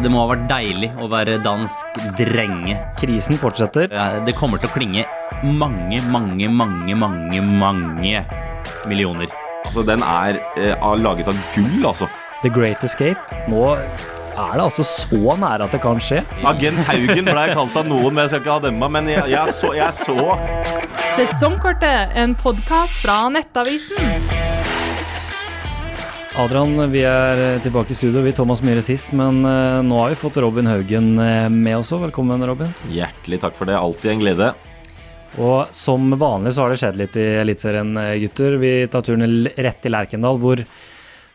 Det må ha vært deilig å være dansk drenge. Krisen fortsetter. Det kommer til å klinge mange, mange, mange, mange, mange millioner. Altså, den er eh, laget av gull, altså. The Great Escape. Nå er det altså så nære at det kan skje. Agent Haugen ble jeg kalt av noen, men jeg skal ikke ha dem med. Men jeg, jeg, så, jeg så Sesongkortet, en podkast fra Nettavisen. Adrian, vi er tilbake i studio. Vi Thomas Myhre sist, men eh, nå har vi fått Robin Haugen eh, med også. Velkommen, Robin. Hjertelig takk for det. Alltid en glede. Og som vanlig så har det skjedd litt i Eliteserien, eh, gutter. Vi tar turen rett til Lerkendal, hvor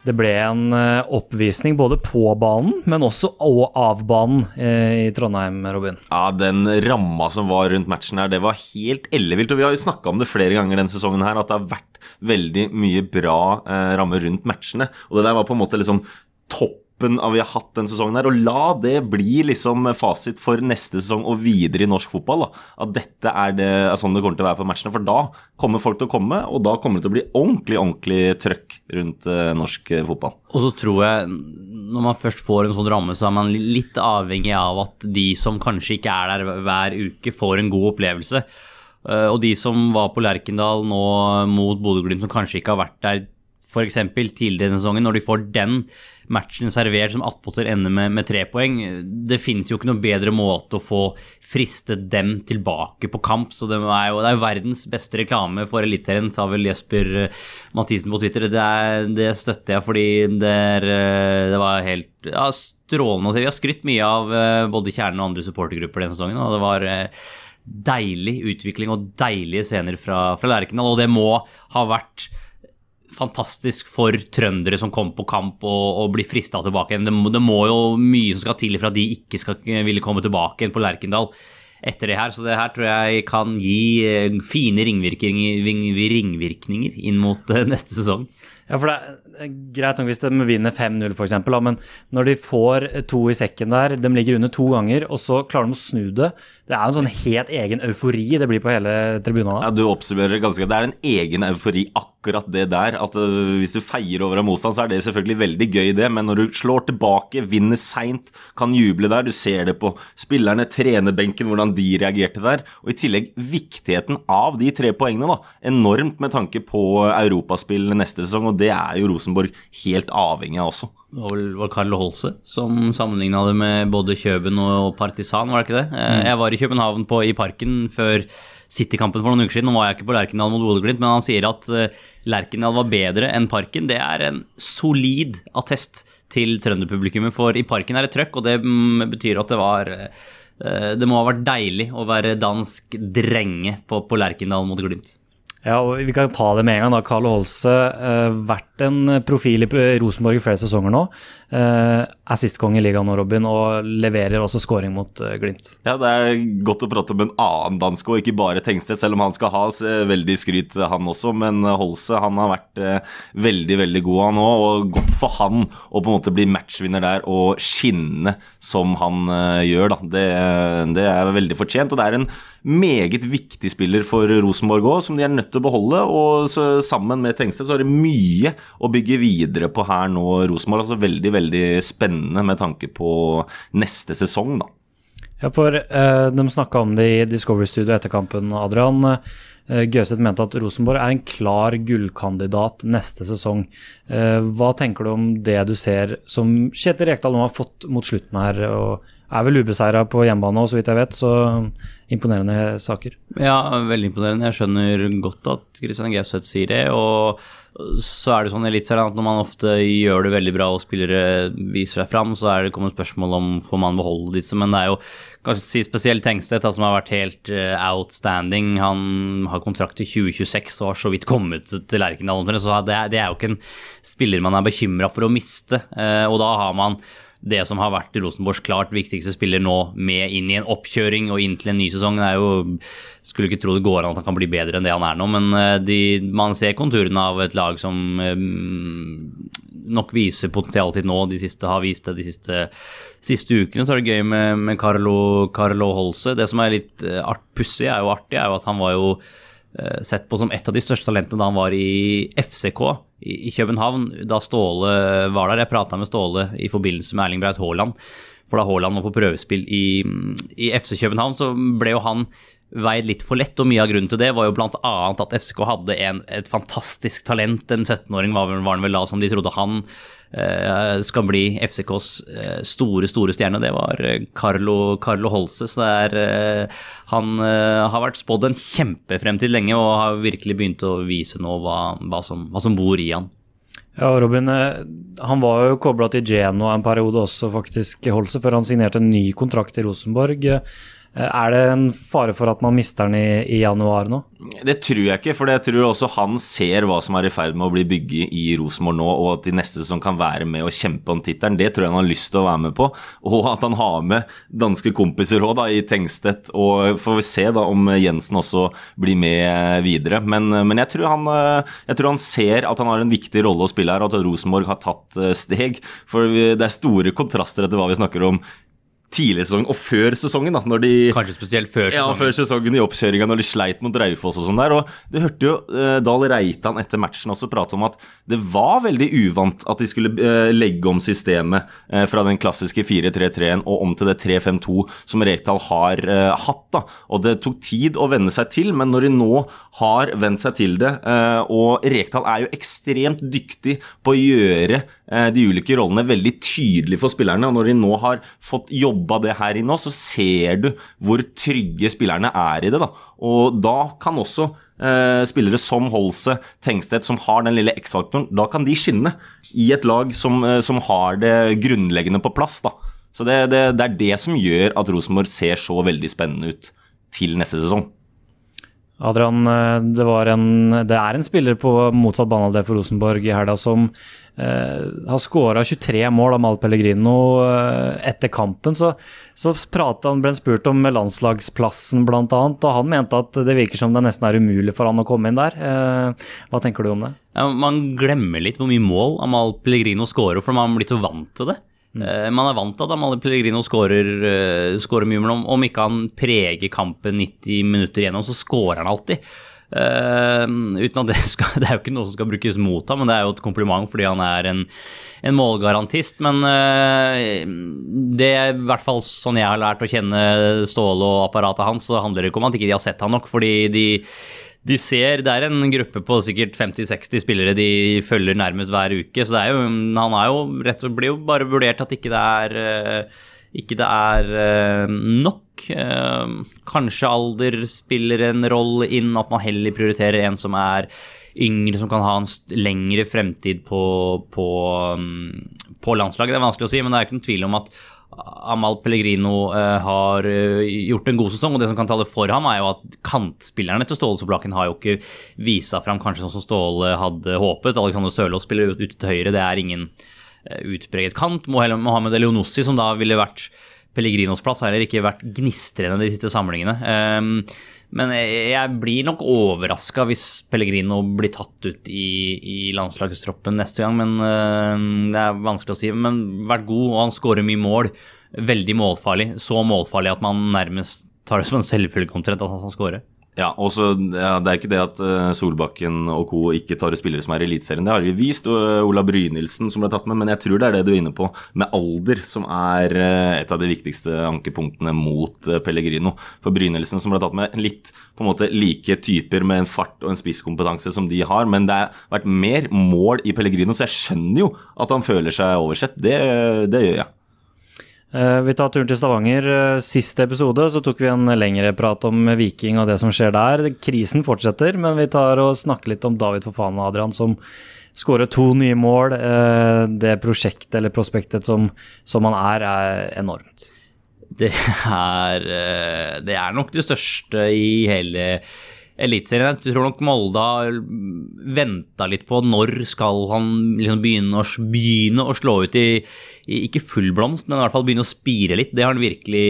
det ble en eh, oppvisning både på banen, men også og av banen eh, i Trondheim, Robin. Ja, Den ramma som var rundt matchen her, det var helt ellevilt. Og vi har jo snakka om det flere ganger denne sesongen her, at det har vært veldig mye bra eh, rammer rundt matchene. Og det der var på en måte liksom toppen av vi har hatt denne sesongen her. Og la det bli liksom fasit for neste sesong og videre i norsk fotball. da. At dette er, det, er sånn det kommer til å være på matchene. For da kommer folk til å komme, og da kommer det til å bli ordentlig, ordentlig trøkk rundt eh, norsk eh, fotball. Og så tror jeg, når man først får en sånn ramme, så er man litt avhengig av at de som kanskje ikke er der hver uke, får en god opplevelse. Eh, Og de som var på Lerkendal nå mot Bodø-Glimt, som kanskje ikke har vært der f.eks. tidligere denne sesongen, når de får den matchen servert som attpåtil ender med, med tre poeng Det finnes jo ikke noe bedre måte å få fristet dem tilbake på kamp. Så det er jo, det er verdens beste reklame for Eliteserien, sa vel Jesper eh, Mathisen på Twitter. Det, er, det støtter jeg, fordi det, er, eh, det var helt ja, strålende å se. Vi har skrytt mye av eh, både Kjernen og andre supportergrupper denne sesongen, og det var eh, deilig utvikling og deilige scener fra, fra Lerkendal, og det må ha vært fantastisk for trøndere som kom på kamp og, og blir frista tilbake igjen. Det, det må jo mye som skal til for at de ikke skal ville komme tilbake igjen på Lerkendal etter det her. Så det her tror jeg kan gi eh, fine ringvirkninger, ringvirkninger inn mot eh, neste sesong. Ja, for det er greit nok hvis de vinner 5-0 f.eks., men når de får to i sekken der, de ligger under to ganger, og så klarer de å snu det Det er en sånn helt egen eufori det blir på hele tribunalet. Ja, Du oppsummerer ganske godt. Det er en egen eufori, akkurat det der. At øh, Hvis du feier over av motstand, så er det selvfølgelig veldig gøy, det. Men når du slår tilbake, vinner seint, kan juble der, du ser det på spillerne, trenerbenken, hvordan de reagerte der. Og i tillegg viktigheten av de tre poengene, da. Enormt med tanke på europaspill neste sesong, og det er jo Rosenborg helt avhengig av også. Det var vel Carlo Holse som sammenligna det med både Kjøben og Partisan, var det ikke det? Mm. Jeg var i København på, i parken før City-kampen for noen uker siden. Nå var jeg ikke på Lerkendal mot Bodø-Glimt, men han sier at eh, Lerkendal var bedre enn Parken. Det er en solid attest til trønderpublikummet, for i Parken er det trøkk, og det mm, betyr at det var eh, Det må ha vært deilig å være dansk drenge på, på Lerkendal mot Glimt. Ja, og Vi kan ta det med en gang. da. Carlo Holse uh, vært en profil i Rosenborg i flere sesonger nå. Uh, er sistkonge i ligaen nå, Robin, og leverer også scoring mot uh, Glimt. Ja, det er godt å prate om en annen danske, og ikke bare Tengstedt, selv om han skal ha eh, veldig skryt, han også. Men eh, Holse han har vært eh, veldig, veldig god han òg, og godt for han å på en måte bli matchvinner der og skinne som han eh, gjør. da. Det, det er veldig fortjent, og det er en meget viktig spiller for Rosenborg òg, som de er nødt til å beholde. Og sammen med Tengsted så er det mye å bygge videre på her nå, Rosenborg. altså Veldig, veldig spennende med tanke på neste sesong, da. Ja, for eh, De snakka om det i Discovery Studio etter kampen, Adrian. Uh, Gauseth mente at Rosenborg er en klar gullkandidat neste sesong. Eh, hva tenker du om det du ser som Kjetil Rekdal nå har fått mot slutten her? og Er vel ubeseira på hjemmebane òg, så vidt jeg vet. Så imponerende saker. Ja, veldig imponerende. Jeg skjønner godt at Christian Gauseth sier det. Og så er det sånn i Eliteserien at når man ofte gjør det veldig bra og spillere viser seg fram, så er det kommet spørsmål om får man beholde disse. Men det er jo kanskje si spesielt Tengstedt som har vært helt eh, outstanding. Han har kontrakt til 2026 og har så vidt kommet til Lerkendal. Så det er, det er jo ikke en spiller man er bekymra for å miste. Eh, Og da har man det som har vært Rosenborgs klart viktigste spiller nå med inn i en oppkjøring og inn til en ny sesong. Det er jo Skulle ikke tro det går an at han kan bli bedre enn det han er nå, men eh, de, man ser konturene av et lag som eh, nok viser potensialet sitt nå. De siste har vist det de siste, siste ukene. Så er det gøy med, med Carlo, Carlo Holse. Det som er litt eh, pussig, er jo artig, er jo at han var jo sett på som et av de største talentene da han var i FCK i, København. Da Ståle var der. Jeg prata med Ståle i forbindelse med Erling Braut Haaland For da Haaland var på prøvespill i, i FC København, så ble jo han veid litt for lett, og mye av grunnen til det var jo bl.a. at FCK hadde en, et fantastisk talent. En 17-åring var, var han vel da som de trodde han eh, skal bli FCKs eh, store, store stjerne. Det var eh, Carlo, Carlo Holse. Så er eh, Han eh, har vært spådd en kjempefremtid lenge og har virkelig begynt å vise nå hva, hva, som, hva som bor i han. Ja, Robin, eh, han var jo kobla til Genoa en periode også, faktisk, Holse, før han signerte en ny kontrakt i Rosenborg. Eh, Er det en fare for at man mister den i, i januar nå? Det tror jeg ikke, for jeg tror også han ser hva som er i ferd med å bli bygget i Rosenborg nå, og at de neste som kan være med og kjempe om tittelen, det tror jeg han har lyst til å være med på. Og at han har med danske kompiser òg, i Tengstedt. Og får vi se da om Jensen også blir med videre. Men, men jeg, tror han, jeg tror han ser at han har en viktig rolle å spille her, og at Rosenborg har tatt eh, steg. For det er store kontraster etter hva vi snakker om tidlig sesong og før sesongen. da, når de... Kanskje spesielt før Ja, sesongen. før sesongen i oppkjøringa når de sleit mot Raufoss og sånn der. Og det hørte jo eh, Dahl Reitan etter matchen også prate om at det var veldig uvant at de skulle eh, legge om systemet eh, fra den klassiske 4-3-3-en og om til det 3-5-2 som Rekdal har eh, hatt. da. Og det tok tid å venne seg til, men når de nå har vent seg til det, eh, og Rekdal er jo ekstremt dyktig på å gjøre de ulike rollene veldig tydelig for spillerne. og Når de nå har fått jobba det her inn nå, så ser du hvor trygge spillerne er i det. da. Og da kan også eh, spillere som Holse, Tengstedt, som har den lille X-faktoren, da kan de skinne i et lag som, eh, som har det grunnleggende på plass. da. Så det, det, det er det som gjør at Rosenborg ser så veldig spennende ut til neste sesong. Adrian, eh, det, en, det er en spiller på motsatt banehalvdel for Rosenborg i helga som eh, har skåra 23 mål av Mal Pellegrino eh, etter kampen. Så, så han, ble han spurt om landslagsplassen bl.a., og han mente at det virker som det nesten er umulig for han å komme inn der. Eh, hva tenker du om det? Ja, man glemmer litt hvor mye mål Amal Pellegrino skårer, for man blir så vant til det. Eh, Man er vant til at Amalie Pellegrino skårer, eh, skårer mye, men om, om ikke han preger kampen 90 minutter igjennom, så skårer han alltid. Uh, uten at det skal Det er jo ikke noe som skal brukes mot ham, men det er jo et kompliment fordi han er en, en målgarantist. Men uh, det er i hvert fall sånn jeg har lært å kjenne Ståle og apparatet hans, så handler det ikke om at ikke de har sett han nok, fordi de de ser, Det er en gruppe på sikkert 50-60 spillere de følger nærmest hver uke. Så jo, han er jo rett og slett blir jo bare vurdert at ikke det er eh, ikke det er eh, nok. Eh, Kanskje alder spiller en rolle inn, at man heller prioriterer en som er yngre, som kan ha en lengre fremtid på, på, mm, på landslaget. Det er vanskelig å si, men det er ikke noen tvil om at Amal Pellegrino uh, har uh, gjort en god sesong, og det som kan tale for ham, er jo at kantspillerne til Ståle Soplaken har jo ikke vist seg fram kanskje sånn som Ståle hadde håpet. Alexander Sørloth spiller ut- til høyre, det er ingen uh, utpreget kant. Mohamed Elionossi, som da ville vært Pellegrinos plass, har heller ikke vært gnistrende de siste samlingene. Ehm, men jeg blir nok overraska hvis Pellegrino blir tatt ut i, i landslagstroppen neste gang. Men øhm, det er vanskelig å si. Men vært god, og han skårer mye mål. Veldig målfarlig. Så målfarlig at man nærmest tar det som en selvfølge omtrent at han skårer. Ja, også, ja, Det er ikke det at eh, Solbakken og co. ikke tar spillere som er i Eliteserien. Det har vi vist. og eh, Ola Brynildsen som ble tatt med, men jeg tror det er det du er inne på med alder som er eh, et av de viktigste ankepunktene mot Pellegrino. For Brynildsen som ble tatt med, litt på en måte like typer med en fart og en spisskompetanse som de har, men det har vært mer mål i Pellegrino, så jeg skjønner jo at han føler seg oversett. Det, det gjør jeg. Eh, Vi tar turen til Stavanger. Sist Siste episode så tok vi en lengre prat om Viking og det som skjer der. Krisen fortsetter, men vi tar og snakker litt om David Fofana Adrian, som skårer to nye mål. Eh, Det prosjektet eller prospektet som, som han er, er enormt. Det er, eh, det er nok det største i hele Eliteserien. Jeg tror nok Molde har venta litt på når skal han liksom begynne, å, begynne å slå ut i, i ikke full blomst, men i hvert fall begynne å spire litt. Det har han virkelig,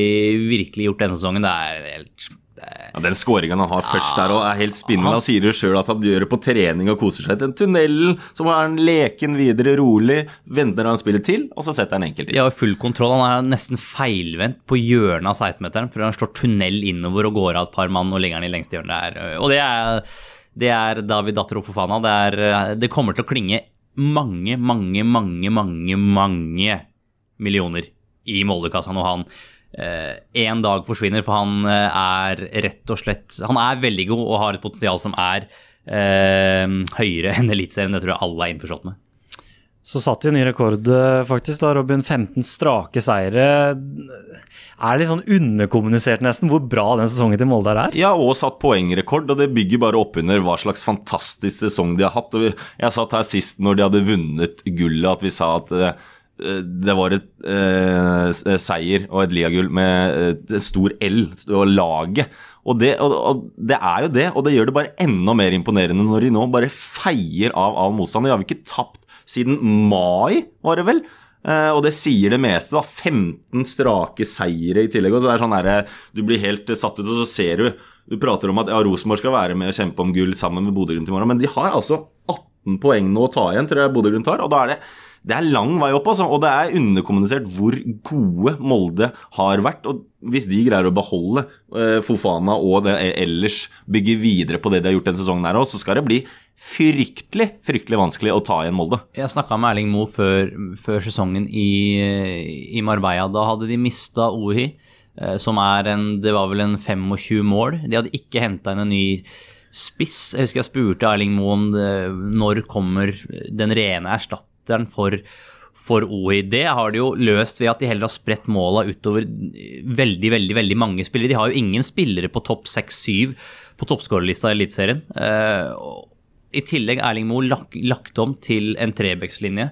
virkelig gjort denne sesongen. Det er helt Ja, Den skåringen han har først der og er helt spinnende. Han sier jo sjøl at han gjør det på trening og koser seg. Den tunnelen, så er han leken videre, rolig, venter han spiller til, og så setter han enkelt inn. Ja, full kontroll. Han er nesten feilvendt på hjørnet av 16-meteren for han slår tunnel innover og går av et par mann og legger han i lengste hjørnet der. Og det er, det er David Dattero Fofana. Det, er, det kommer til å klinge mange, mange, mange, mange, mange millioner i Moldekassa når han én dag forsvinner, for han er rett og slett Han er veldig god og har et potensial som er høyere enn Eliteserien. Det tror jeg alle er innforstått med. Så satt de en ny rekord, faktisk, da, Robin. 15 strake seire. Er det litt sånn underkommunisert nesten hvor bra den sesongen til Molde er? Ja, og satt poengrekord, og det bygger bare opp under hva slags fantastisk sesong de har hatt. Og jeg satt her sist når de hadde vunnet gullet, at vi sa at det var et eh, seier og et liagull med et stor L, og laget. Og det, og, og det, er jo det, og det gjør det bare enda mer imponerende når de nå bare feier av all motstand. De har vi ikke tapt siden mai, var det vel? Eh, og det sier det meste. da, 15 strake seire i tillegg. og så det er sånn der, Du blir helt satt ut, og så ser du Du prater om at ja, Rosenborg skal være med og kjempe om gull sammen med Bodø-Glimt i morgen, men de har altså 18 poeng nå å ta igjen, tror jeg Bodø-Glimt har. og da er det det er lang vei opp, altså, og det er underkommunisert hvor gode Molde har vært. og Hvis de greier å beholde uh, Fofana og det ellers bygge videre på det de har gjort denne sesongen, her også, så skal det bli fryktelig fryktelig vanskelig å ta igjen Molde. Jeg snakka med Erling Moe før, før, sesongen i, i, Marbella. Da hadde de mista Ohi, uh, som er en Det var vel en 25 mål. De hadde ikke henta inn en ny spiss. Jeg husker jeg spurte Erling Moe om det, når kommer den rene erstatteren etteren for, for OID har de jo løst ved at de heller har spredt måla utover veldig veldig, veldig mange spillere. De har jo ingen spillere på topp 6-7 på toppskårerlista i Eliteserien. Uh, I tillegg Erling Moe lagt, lagt om til en trebekslinje.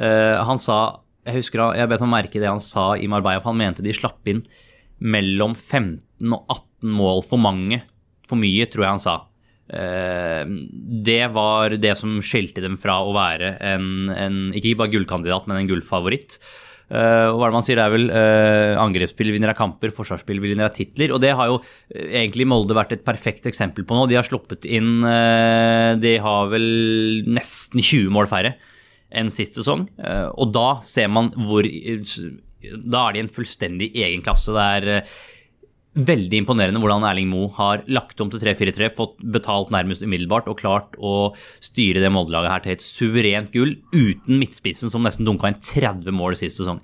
Uh, han sa Jeg husker jeg bet meg merke det han sa i Marbella, for han mente de slapp inn mellom 15 og 18 mål for mange. For mye, tror jeg han sa. Eh, det var det som skilte dem fra å være en, en ikke bare gullkandidat, men en gullfavoritt. Uh, hva er det man sier? Det er vel uh, angrepsspill av kamper, forsvarsspill vinner av titler. Og det har jo uh, egentlig Molde vært et perfekt eksempel på nå. De har sluppet inn uh, De har vel nesten 20 mål færre enn sist sesong. og da ser man hvor Da er de en fullstendig egen klasse. Det er Veldig imponerende hvordan Erling Moe har lagt om til 3-4-3, fått betalt nærmest umiddelbart og klart å styre det Molde-laget her til et suverent gull uten midtspissen som nesten dunka inn 30 mål sist sesong.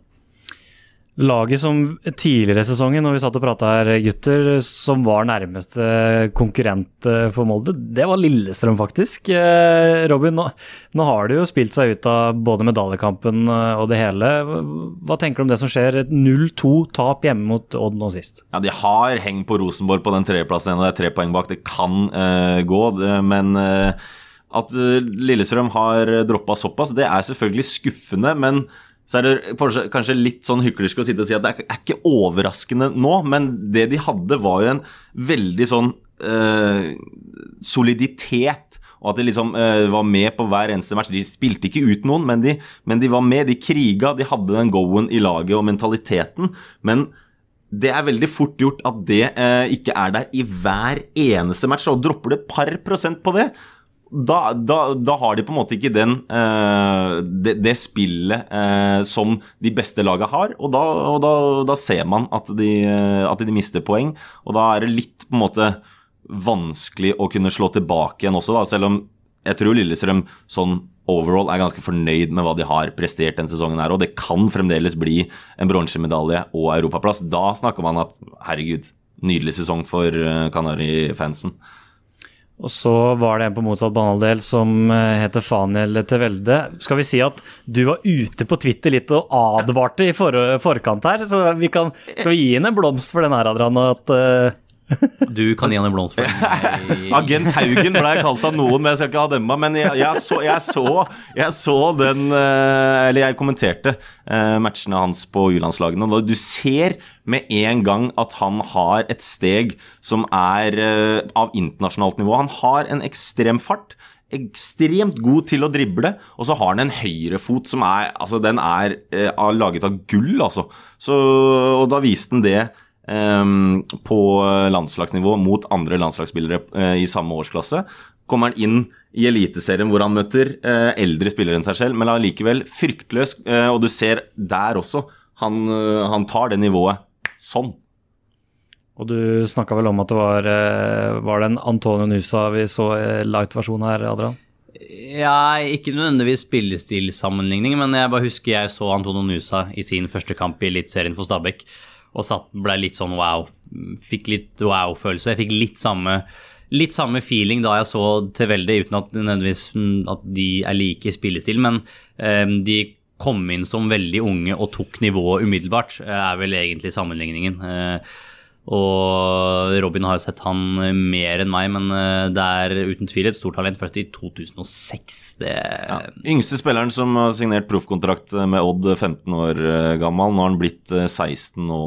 Laget som tidligere i sesongen, når vi satt og prata her, gutter, som var nærmeste konkurrent eh, for Molde, det var Lillestrøm, faktisk. Eh, Robin, nå, nå har det jo spilt seg ut av både medaljekampen eh, og det hele. Hva tenker du om det som skjer? 0-2-tap hjemme mot Odd nå sist. Ja, De har hengt på Rosenborg på den tredjeplassen, og det er tre poeng bak. Det kan uh, gå, men uh, at Lillestrøm har droppa såpass, det er selvfølgelig skuffende. men så er det kanskje litt sånn hyklersk å sitte og si at det er ikke overraskende nå, men det de hadde, var jo en veldig sånn eh, soliditet. Og at de liksom eh, var med på hver eneste match. De spilte ikke ut noen, men de, men de var med. De kriga, de hadde den go-en i laget og mentaliteten. Men det er veldig fort gjort at det eh, ikke er der i hver eneste match. Og dropper du et par prosent på det, da, da, da, har de på en måte ikke den, uh, det, det, spillet uh, som de beste lagene har. Og, da, og da, ser man at de, uh, at de, mister poeng. Og da er det litt på en måte vanskelig å kunne slå tilbake igjen også, da, selv om jeg tror Lillestrøm sånn overall er ganske fornøyd med hva de har prestert denne sesongen. her, Og det kan fremdeles bli en bronsemedalje og europaplass. Da snakker man at herregud, nydelig sesong for Kanari-fansen. Og så var det en på motsatt banehalvdel som eh, heter Faniel Tevelde. Skal vi si at du var ute på Twitter litt og advarte i for forkant her, så vi kan, skal vi gi henne en blomst for den her, Adrian? At, uh, du kan gi han en blomst for den. Agent Haugen ble jeg kalt av noen, men jeg skal ikke ha dem med. Men jeg, jeg, så, jeg, så, jeg, så, den eh, Eller jeg kommenterte uh, matchene hans på U-landslagene. Og du ser med en gang at han har et steg som er uh, av internasjonalt nivå. Han har en ekstrem fart ekstremt god til å drible, og så har han en høyrefot som er Altså, den er laget av gull, altså. Så, og da viste han det på landslagsnivå mot andre landslagsspillere eh, i samme årsklasse. Kommer han inn i Eliteserien hvor han møter eh, eldre spillere enn seg selv, men allikevel fryktløs, eh, og du ser der også han, han tar det nivået sånn. Og du snakka vel om at det var, var det en Antonio Nusa vi så light-versjon her, Adrian? Ja, ikke nødvendigvis spillestilsammenligning, men jeg bare husker jeg så Antonio Nusa i sin første kamp i Eliteserien for Stabæk, og satt, ble litt sånn wow. Fikk litt wow-følelse. Jeg fikk litt samme, litt samme feeling da jeg så til veldig, uten at nødvendigvis mm, at de er like i spillestil, men um, de kom inn som veldig unge og tok nivået umiddelbart, eh, er vel egentlig sammenligningen. Eh, og Robin har jo sett han mer enn meg, men eh, det er uten tvil et stort talent. Født i 2006. Det Ja. Yngste spilleren som har signert proffkontrakt med Odd, 15 år eh, gammel. Nå har han blitt eh, 16 nå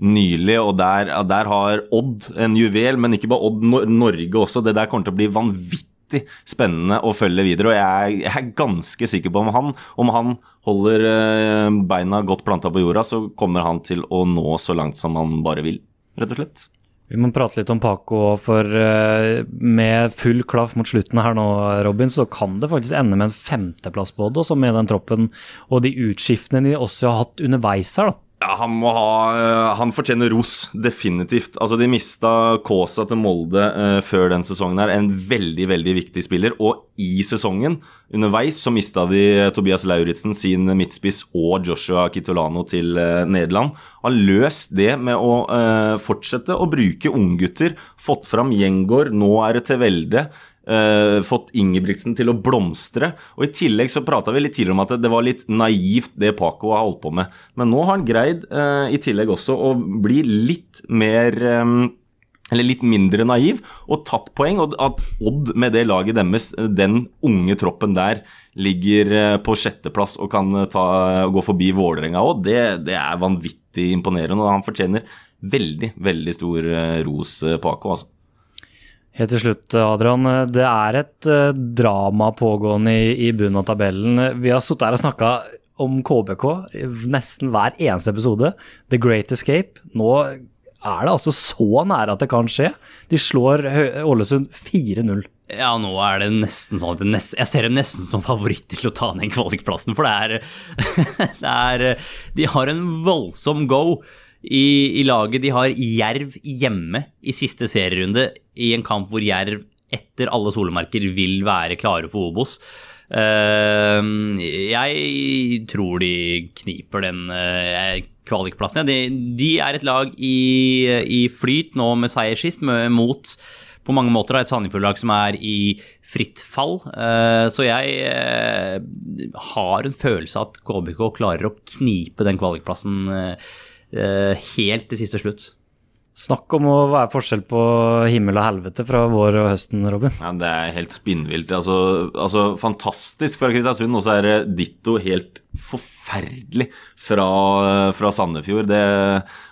nylig, og der, der har Odd en juvel, men ikke bare Odd, Nor Norge også. Det der kommer til å bli vanvittig spennende å følge videre, og jeg, er- jeg er ganske sikker på om han, om han holder eh, beina godt planta på jorda, så kommer han til å nå så langt som han bare vil, rett og slett. Vi må prate litt om Paco, for eh, med full klaff mot slutten her nå, Robin, så kan det faktisk ende med en femteplass Odd, også med den troppen og de utskiftene de også har hatt underveis her. da. Ja, han må ha øh, Han fortjener ros, definitivt. Altså, De mista Kaasa til Molde øh, før den sesongen her. En veldig, veldig viktig spiller. Og i sesongen, underveis, så mista de Tobias Lauritzen, sin midtspiss, og Joshua Kitolano til øh, Nederland. Har løst det med å øh, fortsette å bruke unggutter. Fått fram Gjengård, nå er det til eh, fått Ingebrigtsen til å blomstre. Og I tillegg så prata vi litt tidligere om at det var litt naivt det Paco har holdt på med. Men nå har han greid uh, i tillegg også å bli litt mer um, eller litt mindre naiv, og tatt poeng. Og at Odd med det laget deres, den unge troppen der, ligger på sjetteplass og kan ta, gå forbi Vålerenga òg, det, det er vanvittig imponerende. Og han fortjener veldig, veldig stor ros, Paco. altså. Helt til slutt, Adrian. Det er et eh, drama pågående i, i bunnen av tabellen. Vi har sittet her og snakka om KBK nesten hver eneste episode. The Great Escape. Nå er det altså så nære at det kan skje. De slår Ålesund 4-0. Ja, nå er det nesten sånn at nest, jeg ser dem nesten som favoritter til å ta den kvalikplassen. For det er, det er De har en voldsom go i, i laget. De har Jerv hjemme i siste serierunde i en kamp hvor Jerv etter alle solemerker vil være klare for Obos. Uh, jeg tror de kniper den uh, kvalikplassen. De, de er et lag i, i flyt nå med seier sist, mot på mange måter et Sandefjord-lag som er i fritt fall. Uh, så jeg eh, har en følelse av at KBK klarer å knipe den kvalikplassen helt til siste slutt. Snakk om å være forskjell på himmel og helvete fra vår og høsten, Robin. Ja, Det er helt spinnvilt. Altså, altså Fantastisk fra Kristiansund, og så er det ditto helt forferdelig fra, fra Sandefjord. Det,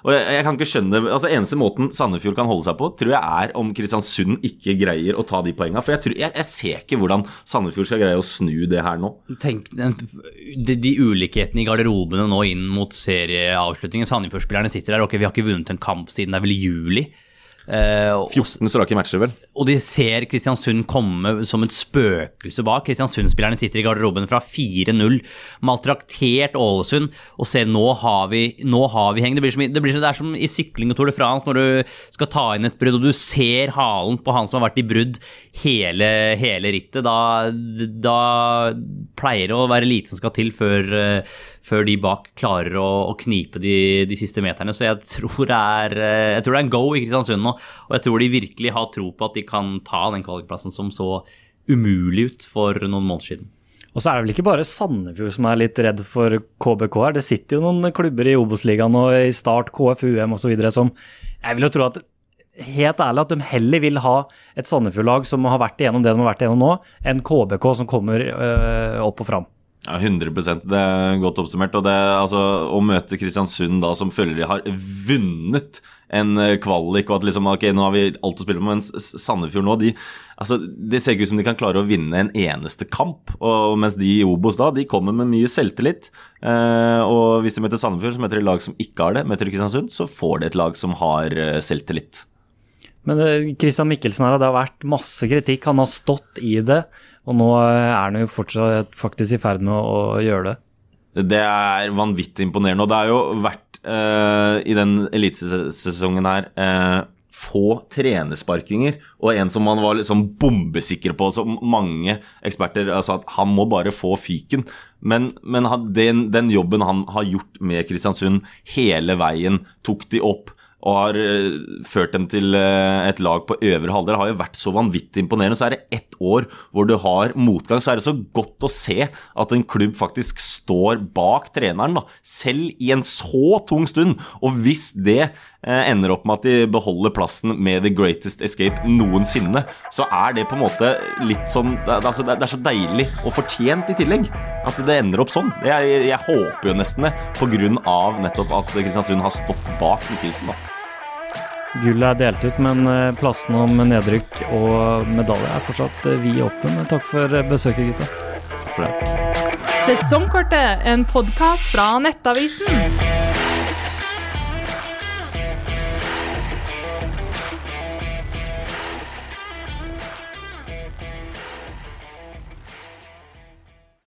og jeg, jeg kan ikke skjønne altså Eneste måten Sandefjord kan holde seg på, tror jeg er om Kristiansund ikke greier å ta de poengene. For jeg, tror, jeg, jeg ser ikke hvordan Sandefjord skal greie å snu det her nå. Tenk de, de ulikhetene i garderobene nå inn mot serieavslutningen. Sandefjord-spillerne sitter der. Ok, vi har ikke vunnet en kamp siden det er vel juli. Eh, og- 14 strake matcher, vel. Og de ser Kristiansund komme som et spøkelse bak. Kristiansund-spillerne sitter i garderoben fra 4-0, maltraktert Ålesund, og ser nå har vi, nå har vi heng. Det, blir som, det, blir som, det er som i sykling og Tour de France når du skal ta inn et brudd, og du ser halen på han som har vært i brudd hele, hele rittet. Da, da pleier det å være lite som skal til før, eh, før de bak klarer å, å knipe de, de siste meterne. Så jeg tror, er, eh, jeg tror det er en go i Kristiansund nå, og jeg tror de virkelig har tro på at de kan ta den kvalikplassen som så umulig ut for noen måneder siden. Og så er det vel ikke bare Sandefjord som er litt redd for KBK her. Det sitter jo noen klubber i Obos-ligaen og i Start, KFUM osv. som jeg vil jo tro at Helt ærlig at de heller vil ha et Sandefjord-lag som har vært igjennom det de har vært igjennom nå, enn KBK som kommer øh, opp og fram. Ja, 100% Det er godt oppsummert. og det, altså, Å møte Kristiansund da som føler de har vunnet en eh, kvalik, og at liksom, ok, nå har vi alt å spille på, mens Sandefjord nå de, altså, Det ser ikke ut som de kan klare å vinne en eneste kamp. og Mens de i Obos da, de kommer med mye selvtillit. Eh, og Hvis de møter Sandefjord, så møter de lag som ikke har det. Møter Kristiansund, så får de et lag som har eh, selvtillit. Men øh, Christian Mikkelsen her, det har vært masse kritikk. Han har stått i det, og nå øh, er han jo fortsatt faktisk i ferd med å, gjøre det. Det er vanvittig imponerende. Og det har jo vært eh, i den elitesesongen her eh, få trenersparkinger, og en som man var liksom bombesikker på, som mange eksperter sa at han må bare få fyken. Men, men den, den jobben han har gjort med Kristiansund hele veien, tok de opp og har uh, ført dem til uh, et lag på øvre halvdel, har jo vært så vanvittig imponerende. Så er det ett år hvor du har motgang, så er det så godt å se at en klubb faktisk står bak treneren, da, selv i en så tung stund. Og hvis det uh, ender opp med at de beholder plassen med the greatest escape noensinne, så er det på en måte litt sånn Det, er så deilig og fortjent i tillegg at det ender opp sånn. Jeg, jeg håper jo nesten det, pga. nettopp at Kristiansund har stått bak Mikkelsen. da. Gullet er delt ut, men eh, plassene om nedrykk og medalje er fortsatt eh, vid åpen. Takk for eh, besøket, gutta. Takk For det. Sesongkortet, en podkast fra Nettavisen.